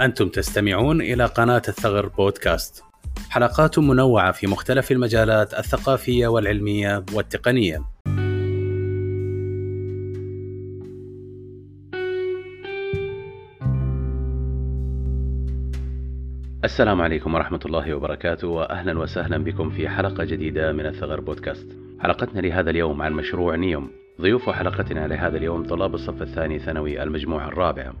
أنتم تستمعون إلى قناة الثغر بودكاست. حلقات منوعة في مختلف المجالات الثقافية والعلمية والتقنية. السلام عليكم ورحمة الله وبركاته وأهلا وسهلا بكم في حلقة جديدة من الثغر بودكاست. حلقتنا لهذا اليوم عن مشروع نيوم. ضيوف حلقتنا لهذا اليوم طلاب الصف الثاني ثانوي المجموعة الرابعة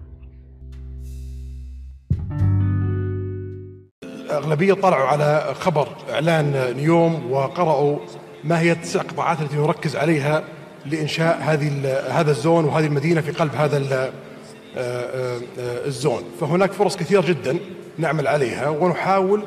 أغلبية طلعوا على خبر إعلان نيوم وقرأوا ما هي التسع قطاعات التي نركز عليها لإنشاء هذه هذا الزون وهذه المدينة في قلب هذا الزون. فهناك فرص كثيرة جدا نعمل عليها ونحاول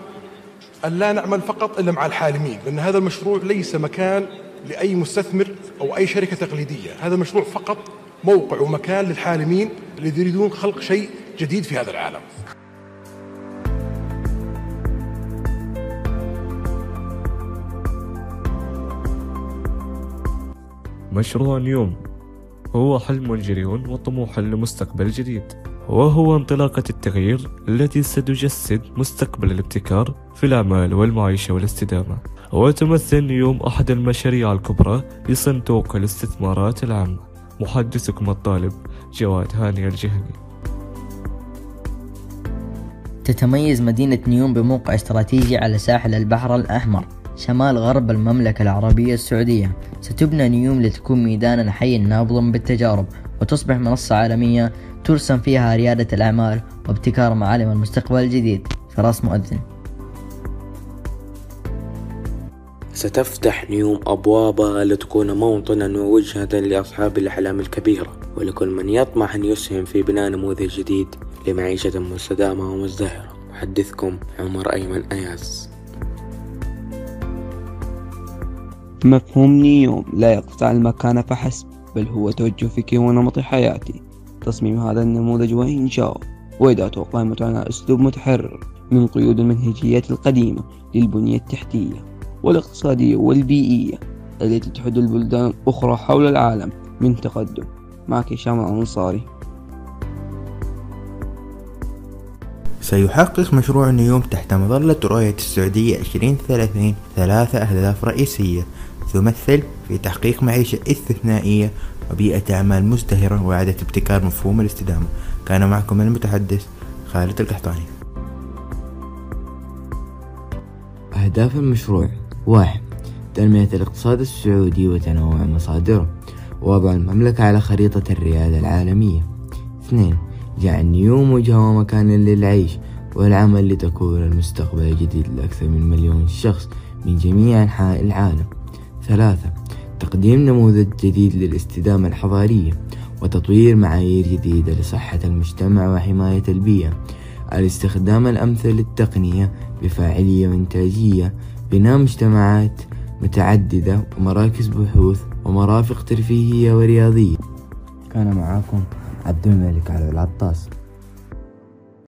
أن لا نعمل فقط إلا مع الحالمين لأن هذا المشروع ليس مكان لأي مستثمر أو أي شركة تقليدية. هذا المشروع فقط موقع ومكان للحالمين الذين يريدون خلق شيء جديد في هذا العالم. مشروع نيوم هو حلم جريء وطموح لمستقبل جديد. وهو انطلاقة التغيير التي ستجسد مستقبل الابتكار في الأعمال والمعيشة والاستدامة. وتمثل نيوم أحد المشاريع الكبرى لصندوق الاستثمارات العامة. محدثكم الطالب جواد هاني الجهني. تتميز مدينة نيوم بموقع استراتيجي على ساحل البحر الأحمر. شمال غرب المملكة العربية السعودية. ستبنى نيوم لتكون ميدانا حيا نابضا بالتجارب وتصبح منصة عالمية ترسم فيها ريادة الأعمال وابتكار معالم المستقبل الجديد. فراس مؤذن. ستفتح نيوم أبوابها لتكون موطنا ووجهة لأصحاب الأحلام الكبيرة ولكل من يطمح أن يسهم في بناء نموذج جديد لمعيشة مستدامة ومزدهرة. محدثكم عمر أيمن أياس. مفهوم نيوم لا يقف على المكان فحسب بل هو توجه فكري ونمط حياتي. تصميم هذا النموذج وإنشاؤه وإدارته قائمة على أسلوب متحرر من قيود المنهجيات القديمة للبنية التحتية والاقتصادية والبيئية التي تحد البلدان الأخرى حول العالم من تقدم. معك هشام الأنصاري. سيحقق مشروع نيوم تحت مظلة رؤية السعودية 2030 ثلاثة أهداف رئيسية تمثل في تحقيق معيشة استثنائية وبيئة أعمال مزدهرة وإعادة ابتكار مفهوم الاستدامة. كان معكم المتحدث خالد القحطاني. أهداف المشروع. واحد تنمية الاقتصاد السعودي وتنوع مصادره. ووضع المملكة على خريطة الريادة العالمية. اثنين جعل نيوم وجهة ومكانا للعيش والعمل لتكون المستقبل الجديد لأكثر من مليون شخص من جميع أنحاء العالم. ثلاثة تقديم نموذج جديد للاستدامة الحضارية وتطوير معايير جديدة لصحة المجتمع وحماية البيئة. الاستخدام الأمثل للتقنية بفاعلية وإنتاجية بناء مجتمعات متعددة ومراكز بحوث ومرافق ترفيهية ورياضية. كان معاكم عبد الملك على العطاس.